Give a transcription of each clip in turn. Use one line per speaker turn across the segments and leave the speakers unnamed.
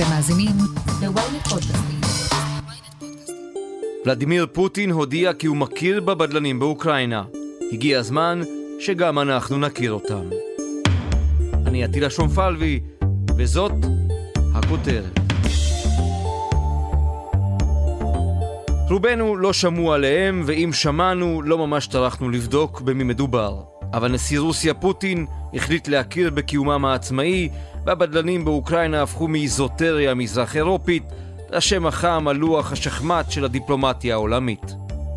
אתם מאזינים ל-ynet פודקאסטים.
ולדימיר פוטין הודיע כי הוא מכיר בבדלנים באוקראינה. הגיע הזמן שגם אנחנו נכיר אותם. אני עטילה שומפלבי, וזאת הכותרת. רובנו לא שמעו עליהם, ואם שמענו, לא ממש טרחנו לבדוק במי מדובר. אבל נשיא רוסיה פוטין החליט להכיר בקיומם העצמאי, והבדלנים באוקראינה הפכו מאיזוטריה מזרח אירופית לשם החם על לוח השחמט של הדיפלומטיה העולמית.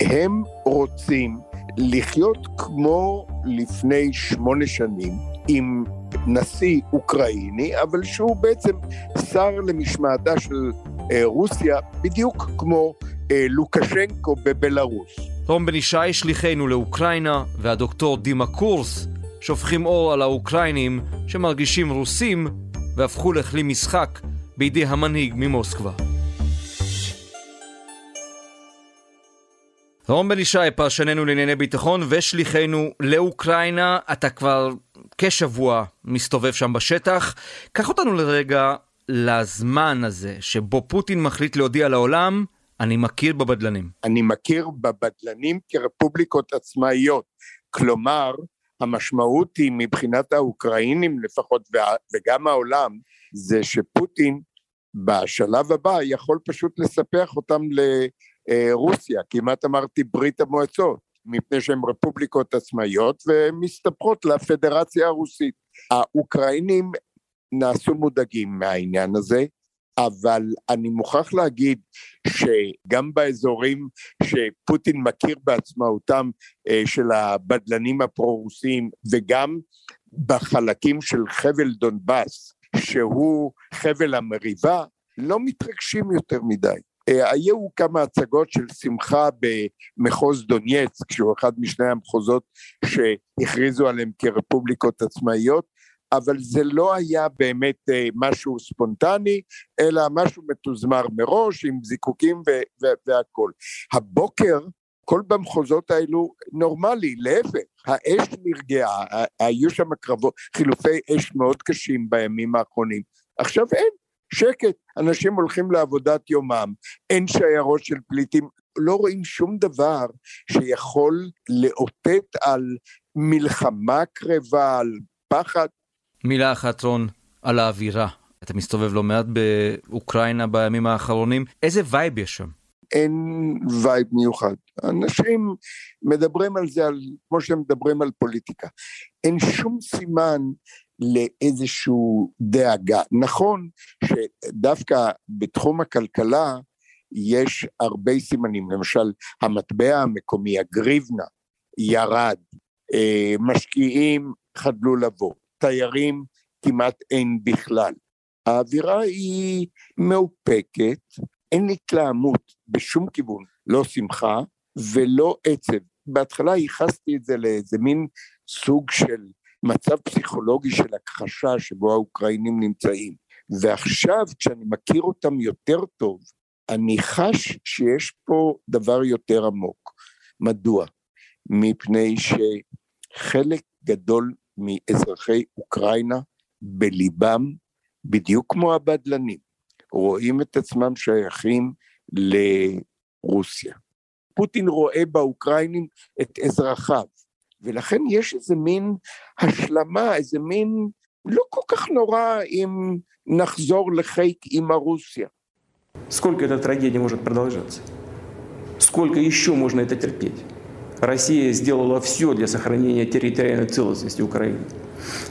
הם רוצים לחיות כמו לפני שמונה שנים, עם נשיא אוקראיני, אבל שהוא בעצם שר למשמעתה של אה, רוסיה, בדיוק כמו אה, לוקשנקו בבלארוס.
רום בן ישי שליחנו לאוקראינה, והדוקטור דימה קורס שופכים אור על האוקראינים שמרגישים רוסים והפכו לכלי משחק בידי המנהיג ממוסקבה. רום בן ישי, פרשננו לענייני ביטחון ושליחנו לאוקראינה, אתה כבר כשבוע מסתובב שם בשטח. קח אותנו לרגע לזמן הזה שבו פוטין מחליט להודיע לעולם, אני מכיר בבדלנים.
אני מכיר בבדלנים כרפובליקות עצמאיות. כלומר, המשמעות היא מבחינת האוקראינים לפחות, וגם העולם, זה שפוטין בשלב הבא יכול פשוט לספח אותם לרוסיה, כמעט אמרתי ברית המועצות, מפני שהן רפובליקות עצמאיות והן מסתפחות לפדרציה הרוסית. האוקראינים נעשו מודאגים מהעניין הזה, אבל אני מוכרח להגיד שגם באזורים שפוטין מכיר בעצמאותם אה, של הבדלנים הפרו-רוסיים וגם בחלקים של חבל דונבאס שהוא חבל המריבה לא מתרגשים יותר מדי. אה, היו כמה הצגות של שמחה במחוז דונייץ, שהוא אחד משני המחוזות שהכריזו עליהם כרפובליקות עצמאיות, אבל זה לא היה באמת אה, משהו ספונטני, אלא משהו מתוזמר מראש עם זיקוקים והכול. הבוקר כל במחוזות האלו נורמלי, להפך, האש נרגעה, היו שם קרבות, חילופי אש מאוד קשים בימים האחרונים. עכשיו אין, שקט, אנשים הולכים לעבודת יומם, אין שיירות של פליטים, לא רואים שום דבר שיכול לאותת על מלחמה קרבה, על פחד.
מילה אחת, רון, על האווירה. אתה מסתובב לא מעט באוקראינה בימים האחרונים, איזה vibe יש שם?
אין vibe מיוחד. אנשים מדברים על זה, על, כמו שהם מדברים על פוליטיקה. אין שום סימן לאיזושהי דאגה. נכון שדווקא בתחום הכלכלה יש הרבה סימנים, למשל המטבע המקומי, הגריבנה, ירד, אה, משקיעים חדלו לבוא, תיירים כמעט אין בכלל. האווירה היא מאופקת, אין התלהמות בשום כיוון, לא שמחה ולא עצב. בהתחלה ייחסתי את זה לאיזה מין סוג של מצב פסיכולוגי של הכחשה שבו האוקראינים נמצאים. ועכשיו כשאני מכיר אותם יותר טוב, אני חש שיש פה דבר יותר עמוק. מדוע? מפני שחלק גדול מאזרחי אוקראינה בליבם, בדיוק כמו הבדלנים, רואים את עצמם שייכים לרוסיה. פוטין רואה באוקראינים את אזרחיו, ולכן יש איזה מין השלמה, איזה מין לא כל כך נורא אם נחזור לחיק עם הרוסיה.
Сколько эта трагедия может продолжаться? Сколько еще можно это терпеть? Россия сделала все для сохранения территориальной целостности Украины.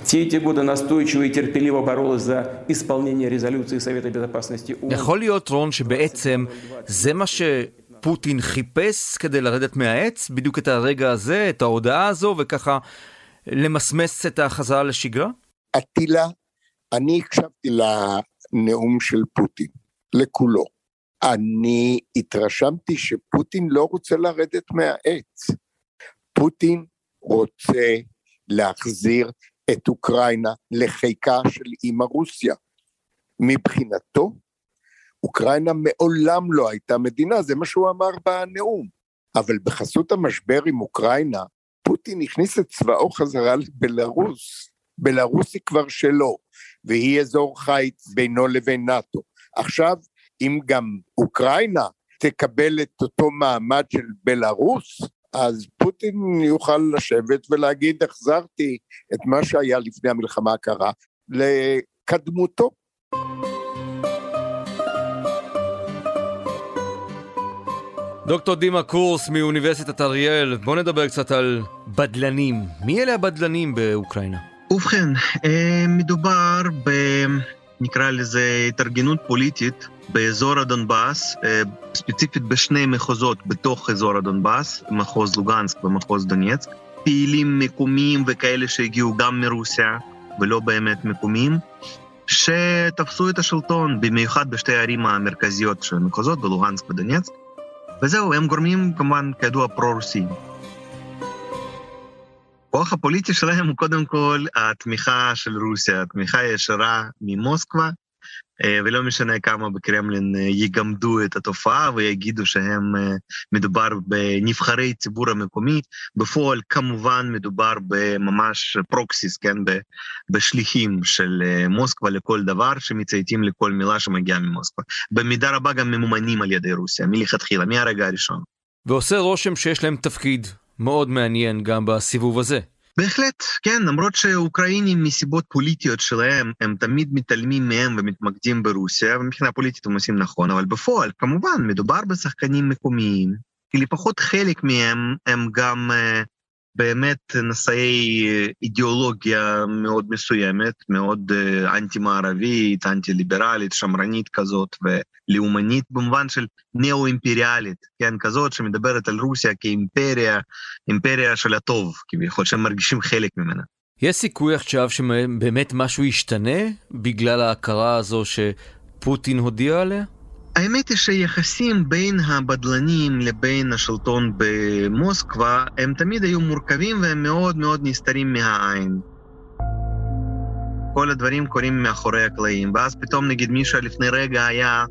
Все эти годы настойчиво и терпеливо боролась за исполнение резолюции Совета Безопасности ООН.
יכול להיות, רון, שבעצם זה מה שפוטין חיפש כדי לרדת מהעץ, בדיוק את הרגע הזה, את ההודעה הזו, וככה למסמס את החזרה לשגרה?
אטילה, אני הקשבתי לנאום של פוטין, לכולו. אני התרשמתי שפוטין לא רוצה לרדת מהעץ. פוטין רוצה להחזיר את אוקראינה לחיקה של אימא רוסיה. מבחינתו, אוקראינה מעולם לא הייתה מדינה, זה מה שהוא אמר בנאום. אבל בחסות המשבר עם אוקראינה, פוטין הכניס את צבאו חזרה לבלארוס. בלארוס היא כבר שלו, והיא אזור חיץ בינו לבין נאט"ו. עכשיו, אם גם אוקראינה תקבל את אותו מעמד של בלארוס, אז פוטין יוכל לשבת ולהגיד, החזרתי את מה שהיה לפני המלחמה הקרה לקדמותו.
דוקטור דימה קורס מאוניברסיטת אריאל, בוא נדבר קצת על בדלנים. מי אלה הבדלנים באוקראינה?
ובכן, אה, מדובר ב... נקרא לזה התארגנות פוליטית באזור הדונבאס, אה, ספציפית בשני מחוזות בתוך אזור הדונבאס, מחוז לוגנסק ומחוז דונייצק, פעילים מקומיים וכאלה שהגיעו גם מרוסיה ולא באמת מקומיים, שתפסו את השלטון, במיוחד בשתי הערים המרכזיות של המחוזות, בלוגנסק ודונייצק, וזהו, הם גורמים כמובן, כידוע, פרו-רוסיים. הכוח הפוליטי שלהם הוא קודם כל התמיכה של רוסיה, התמיכה ישרה ממוסקבה, אה, ולא משנה כמה בקרמלין אה, יגמדו את התופעה ויגידו שהם אה, מדובר בנבחרי ציבור המקומי, בפועל כמובן מדובר בממש פרוקסיס, כן, בשליחים של מוסקבה לכל דבר שמצייתים לכל מילה שמגיעה ממוסקבה. במידה רבה גם ממומנים על ידי רוסיה, מלכתחילה, מהרגע הראשון.
ועושה רושם שיש להם תפקיד מאוד מעניין גם בסיבוב הזה.
בהחלט, כן, למרות שאוקראינים מסיבות פוליטיות שלהם, הם תמיד מתעלמים מהם ומתמקדים ברוסיה, ומבחינה פוליטית הם עושים נכון, אבל בפועל, כמובן, מדובר בשחקנים מקומיים, כי לפחות חלק מהם הם גם uh, באמת נשאי אידיאולוגיה מאוד מסוימת, מאוד uh, אנטי-מערבית, אנטי-ליברלית, שמרנית כזאת, ולאומנית במובן של נאו-אימפריאלית, כן, כזאת שמדברת על רוסיה כאימפריה, אימפריה של הטוב, כביכול, שהם מרגישים חלק ממנה.
יש סיכוי עכשיו שבאמת משהו ישתנה בגלל ההכרה הזו שפוטין הודיע עליה?
האמת היא שיחסים בין הבדלנים לבין השלטון במוסקבה הם תמיד היו מורכבים והם מאוד מאוד נסתרים מהעין. כל הדברים קורים מאחורי הקלעים, ואז פתאום נגיד מישהו לפני רגע היה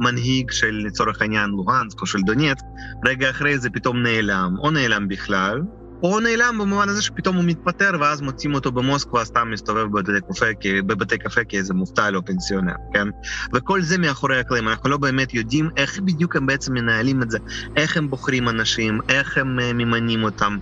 מנהיג של לצורך העניין לוהנסק או של דונייצק, רגע אחרי זה פתאום נעלם, או נעלם בכלל, או נעלם במובן הזה שפתאום הוא מתפטר ואז מוצאים אותו במוסקבה, סתם מסתובב בבתי קפה, בבתי קפה כאיזה מובטל או פנסיונר, כן? וכל זה מאחורי הקלעים, אנחנו לא באמת יודעים איך בדיוק הם בעצם מנהלים את זה, איך הם בוחרים אנשים, איך הם uh, ממנים אותם.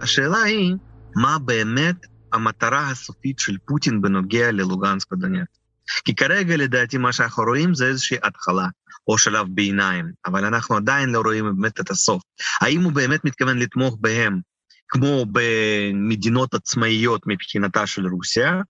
השאלה היא, מה באמת המטרה הסופית של פוטין בנוגע ללוגנסק ודונייצק? כי כרגע לדעתי מה שאנחנו רואים זה איזושהי התחלה. או שלב ביניים, אבל אנחנו עדיין לא רואים באמת את הסוף. האם הוא באמת מתכוון לתמוך בהם כמו במדינות עצמאיות מבחינתה של רוסיה,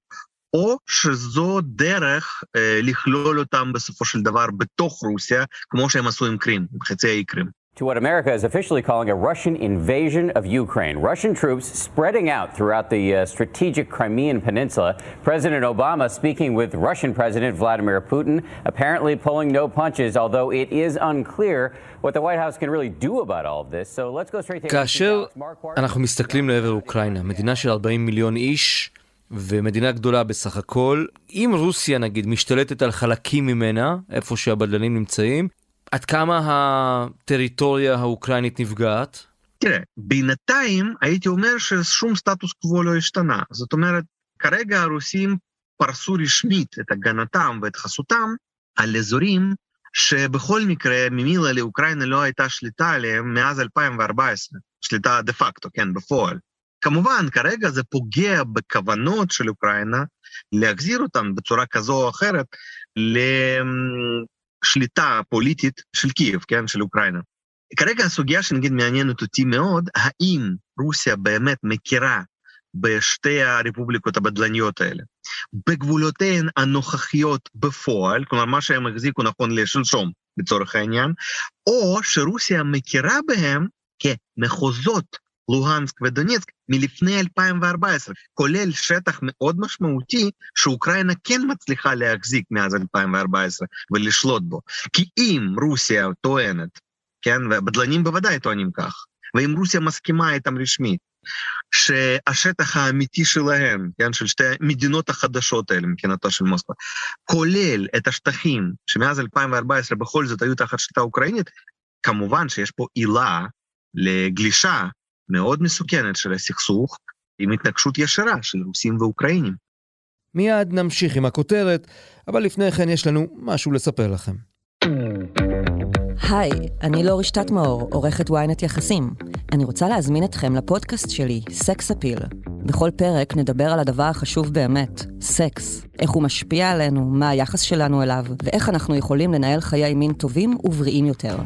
או שזו דרך אה, לכלול אותם בסופו של דבר בתוך רוסיה, כמו שהם עשו עם קרים, עם חצי האי קרים.
To what America is officially calling a Russian invasion of Ukraine. Russian troops spreading out throughout the uh, strategic Crimean Peninsula. President Obama speaking with Russian President Vladimir Putin, apparently pulling no punches, although it is unclear what the White House can really do about all of this. So let's go straight to...
כאשר אנחנו מסתכלים לעבר אוקראינה, מדינה של 40 מיליון איש, ומדינה גדולה בסך הכל, אם רוסיה נגיד משתלטת על חלקים ממנה, איפה שהבדלנים נמצאים, עד כמה הטריטוריה האוקראינית נפגעת?
תראה, בינתיים הייתי אומר ששום סטטוס קוו לא השתנה. זאת אומרת, כרגע הרוסים פרסו רשמית את הגנתם ואת חסותם על אזורים שבכל מקרה ממילא לאוקראינה לא הייתה שליטה עליהם מאז 2014, שליטה דה פקטו, כן, בפועל. כמובן, כרגע זה פוגע בכוונות של אוקראינה להחזיר אותם בצורה כזו או אחרת שליטה פוליטית של קייב, כן, של אוקראינה. כרגע הסוגיה שנגיד מעניינת אותי מאוד, האם רוסיה באמת מכירה בשתי הרפובליקות הבדלניות האלה, בגבולותיהן הנוכחיות בפועל, כלומר מה שהם החזיקו נכון לשלשום לצורך העניין, או שרוסיה מכירה בהם כמחוזות לוהנסק ודונייצק מלפני 2014, כולל שטח מאוד משמעותי שאוקראינה כן מצליחה להחזיק מאז 2014 ולשלוט בו. כי אם רוסיה טוענת, כן, והבדלנים בוודאי טוענים כך, ואם רוסיה מסכימה איתם רשמית, שהשטח האמיתי שלהם, כן, של שתי המדינות החדשות האלה מבחינתו של מוסקבה, כולל את השטחים שמאז 2014 בכל זאת היו תחת שליטה אוקראינית, כמובן שיש פה עילה לגלישה מאוד מסוכנת של הסכסוך, עם התנגשות ישרה של רוסים ואוקראינים.
מיד נמשיך עם הכותרת, אבל לפני כן יש לנו משהו לספר לכם.
היי, אני לא רשתת מאור, עורכת ynet יחסים. אני רוצה להזמין אתכם לפודקאסט שלי, סקס אפיל. בכל פרק נדבר על הדבר החשוב באמת, סקס. איך הוא משפיע עלינו, מה היחס שלנו אליו, ואיך אנחנו יכולים לנהל חיי מין טובים ובריאים יותר.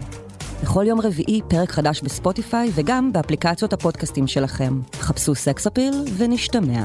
בכל יום רביעי פרק חדש בספוטיפיי וגם באפליקציות הפודקאסטים שלכם. חפשו סקס אפיל ונשתמע.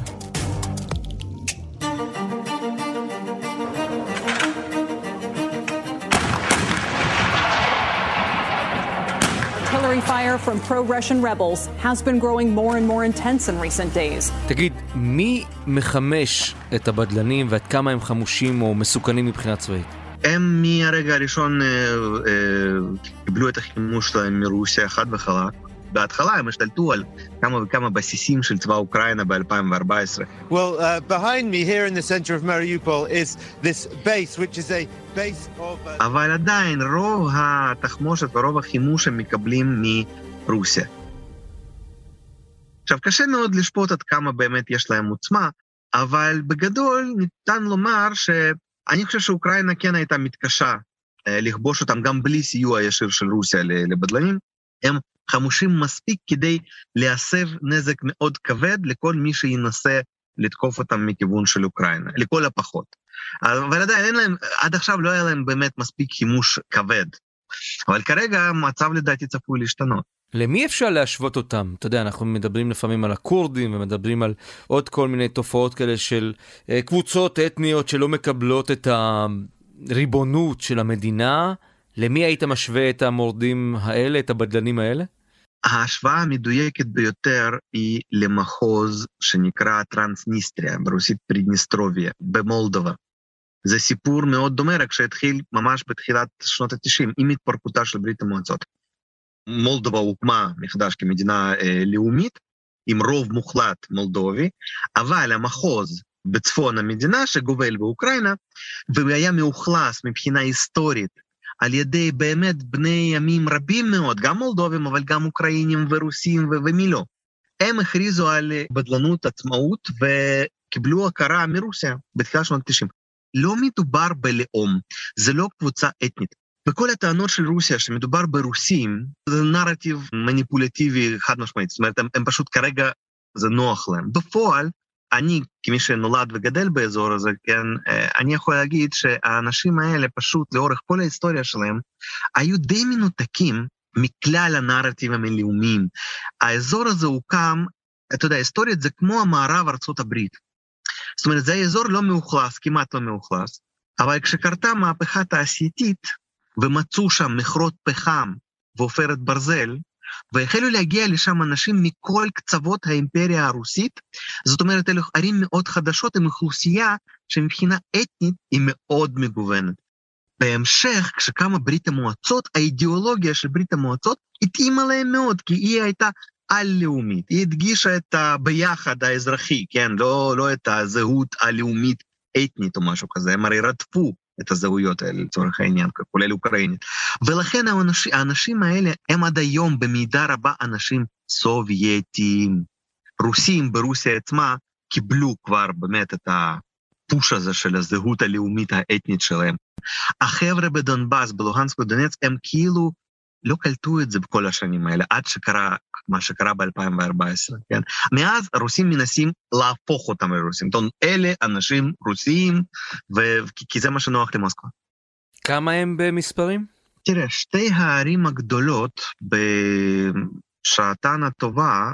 Artillery fire from pro-Russian rebels has been growing more and more intense in recent days.
תגיד, מי מחמש את הבדלנים ועד כמה הם חמושים או מסוכנים מבחינה צבאית?
הם מהרגע הראשון אה, אה, קיבלו את החימוש שלהם מרוסיה חד וחלק. בהתחלה הם השתלטו על כמה וכמה בסיסים של צבא אוקראינה ב-2014.
Well, uh, behind me here in the center of Mariupol is this base, which is a base of... Uh...
אבל עדיין רוב התחמושת ורוב החימוש הם מקבלים מרוסיה. עכשיו, קשה מאוד לשפוט עד כמה באמת יש להם עוצמה, אבל בגדול ניתן לומר שאני חושב שאוקראינה כן הייתה מתקשה אה, לכבוש אותם גם בלי סיוע ישיר של רוסיה לבדלנים. הם חמושים מספיק כדי להסב נזק מאוד כבד לכל מי שינסה לתקוף אותם מכיוון של אוקראינה, לכל הפחות. אבל עדיין אין להם, עד עכשיו לא היה להם באמת מספיק חימוש כבד. אבל כרגע המצב לדעתי צפוי להשתנות.
למי אפשר להשוות אותם? אתה יודע, אנחנו מדברים לפעמים על הכורדים ומדברים על עוד כל מיני תופעות כאלה של אה, קבוצות אתניות שלא מקבלות את הריבונות של המדינה. למי היית משווה את המורדים האלה, את הבדלנים האלה?
ההשוואה המדויקת ביותר היא למחוז שנקרא טרנסניסטריה, ברוסית פרידניסטרוביה, במולדובה. זה סיפור מאוד דומה, רק שהתחיל ממש בתחילת שנות ה-90, עם התפרקותה של ברית המועצות. מולדובה הוקמה מחדש כמדינה אה, לאומית, עם רוב מוחלט מולדובי, אבל המחוז בצפון המדינה שגובל באוקראינה, והוא היה מאוכלס מבחינה היסטורית על ידי באמת בני עמים רבים מאוד, גם מולדובים, אבל גם אוקראינים ורוסים ו- ומי לא. הם הכריזו על בדלנות עצמאות וקיבלו הכרה מרוסיה בתחילת שנות ה-90. לא מדובר בלאום, זה לא קבוצה אתנית. וכל הטענות של רוסיה שמדובר ברוסים, זה נרטיב מניפולטיבי חד משמעית, זאת אומרת, הם, הם פשוט כרגע, זה נוח להם. בפועל, אני, כמי שנולד וגדל באזור הזה, כן, אה, אני יכול להגיד שהאנשים האלה פשוט לאורך כל ההיסטוריה שלהם, היו די מנותקים מכלל הנרטיבים הלאומיים. האזור הזה הוקם, אתה יודע, היסטורית זה כמו המערב ארצות הברית. זאת אומרת, זה אזור לא מאוכלס, כמעט לא מאוכלס, אבל כשקרתה מהפכה תעשייתית, ומצאו שם מכרות פחם ועופרת ברזל, והחלו להגיע לשם אנשים מכל קצוות האימפריה הרוסית, זאת אומרת, אלו ערים מאוד חדשות עם אוכלוסייה שמבחינה אתנית היא מאוד מגוונת. בהמשך, כשקמה ברית המועצות, האידיאולוגיה של ברית המועצות התאימה להם מאוד, כי היא הייתה על-לאומית. היא הדגישה את הביחד האזרחי, כן? לא, לא את הזהות הלאומית אתנית או משהו כזה, הם הרי רדפו את הזהויות האלה לצורך העניין, כולל אוקראינית. ולכן האנשים, האנשים האלה הם עד היום במידה רבה אנשים סובייטיים. רוסים ברוסיה עצמה קיבלו כבר באמת את הפוש הזה של הזהות הלאומית האתנית שלהם. החבר'ה בדונבאס, בלוהנסק ודונצק, הם כאילו לא קלטו את זה בכל השנים האלה, עד שקרה מה שקרה ב-2014, כן? מאז הרוסים מנסים להפוך אותם לרוסים. זאת אומרת, אלה אנשים רוסיים, ו... כי זה מה שנוח למוסקבה.
כמה הם במספרים?
תראה, שתי הערים הגדולות בשעתן הטובה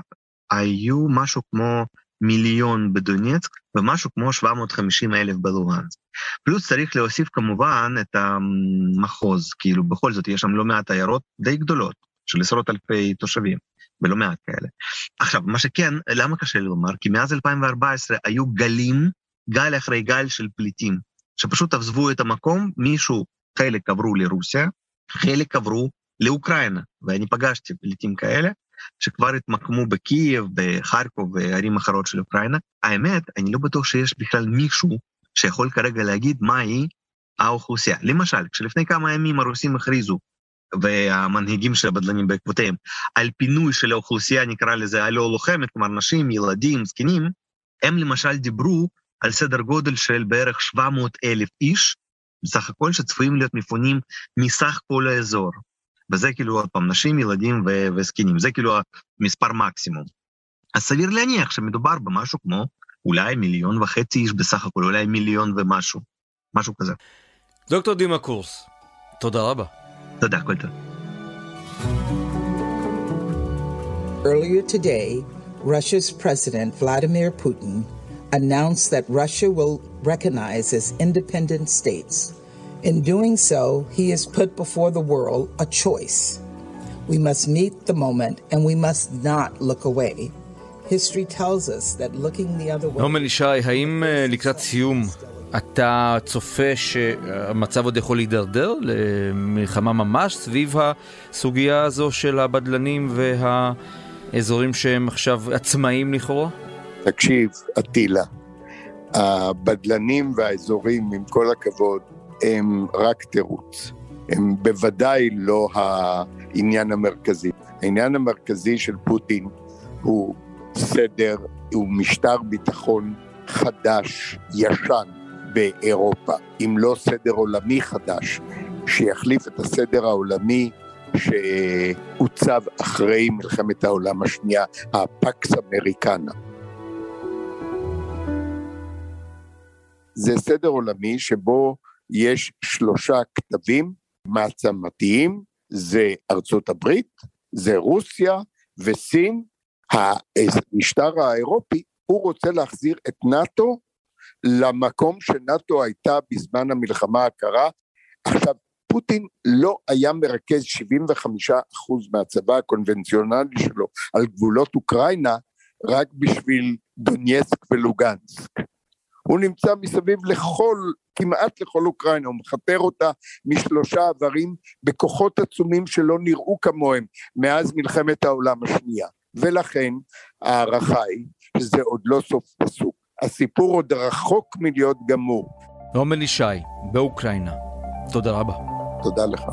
היו משהו כמו מיליון בדונייצק ומשהו כמו 750 אלף בלואנסק. פלוס צריך להוסיף כמובן את המחוז, כאילו בכל זאת יש שם לא מעט עיירות די גדולות, של עשרות אלפי תושבים, ולא מעט כאלה. עכשיו, מה שכן, למה קשה לומר? כי מאז 2014 היו גלים, גל אחרי גל של פליטים, שפשוט עזבו את המקום, מישהו, חלק עברו לרוסיה, חלק עברו לאוקראינה, ואני פגשתי פליטים כאלה, שכבר התמקמו בקייב, בחרקוב וערים אחרות של אוקראינה. האמת, אני לא בטוח שיש בכלל מישהו שיכול כרגע להגיד מהי האוכלוסייה. למשל, כשלפני כמה ימים הרוסים הכריזו, והמנהיגים של הבדלנים בעקבותיהם, על פינוי של האוכלוסייה, נקרא לזה הלא לוחמת, כלומר נשים, ילדים, זקנים, הם למשל דיברו על סדר גודל של בערך 700 אלף איש, בסך הכל שצפויים להיות מפונים מסך כל האזור. וזה כאילו, עוד פעם, נשים, ילדים וזקנים, זה כאילו המספר מקסימום. אז סביר להניח שמדובר במשהו כמו אולי מיליון וחצי איש בסך הכל, אולי מיליון ומשהו, משהו כזה.
דוקטור דימה קורס, תודה רבה.
תודה, כל טוב.
Earlier today, Russia's President Vladimir Putin announced that Russia will recognize as independent states. In doing so, he has put before the world a choice. We must meet the moment and we must not look away. History tells us that looking the other way...
נורמן ישי, האם uh, לקראת סיום אתה צופה שהמצב עוד יכול להידרדר למלחמה ממש סביב הסוגיה הזו של הבדלנים והאזורים שהם עכשיו עצמאיים לכאורה?
תקשיב, אטילה, הבדלנים והאזורים, עם כל הכבוד, הם רק תירוץ. הם בוודאי לא העניין המרכזי. העניין המרכזי של פוטין הוא סדר, הוא משטר ביטחון חדש, ישן, באירופה, אם לא סדר עולמי חדש, שיחליף את הסדר העולמי שעוצב אחרי מלחמת העולם השנייה, הפקס אמריקנה. זה סדר עולמי שבו יש שלושה כתבים מעצמתיים, זה ארצות הברית, זה רוסיה וסין. המשטר האירופי, הוא רוצה להחזיר את נאט"ו למקום שנאט"ו הייתה בזמן המלחמה הקרה. עכשיו, פוטין לא היה מרכז 75% מהצבא הקונבנציונלי שלו על גבולות אוקראינה רק בשביל דונייסק ולוגנסק. הוא נמצא מסביב לכל, כמעט לכל אוקראינה, הוא מכפר אותה משלושה עברים בכוחות עצומים שלא נראו כמוהם מאז מלחמת העולם השנייה. ולכן ההערכה היא שזה עוד לא סוף פסוק. הסיפור עוד רחוק מלהיות גמור.
רומן ישי, באוקראינה. תודה רבה.
תודה לך.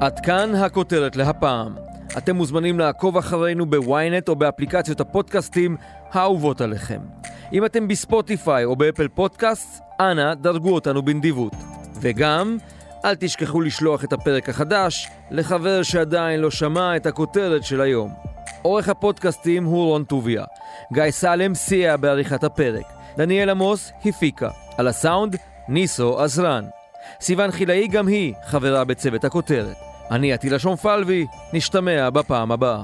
עד כאן הכותרת להפעם. אתם מוזמנים לעקוב אחרינו בוויינט או באפליקציות הפודקאסטים האהובות עליכם. אם אתם בספוטיפיי או באפל פודקאסט, אנא דרגו אותנו בנדיבות. וגם, אל תשכחו לשלוח את הפרק החדש לחבר שעדיין לא שמע את הכותרת של היום. עורך הפודקאסטים הוא רון טוביה. גיא סלם סייע בעריכת הפרק. דניאל עמוס הפיקה. על הסאונד, ניסו עזרן. סיון חילאי גם היא חברה בצוות הכותרת. אני עטילה שומפלבי, נשתמע בפעם הבאה.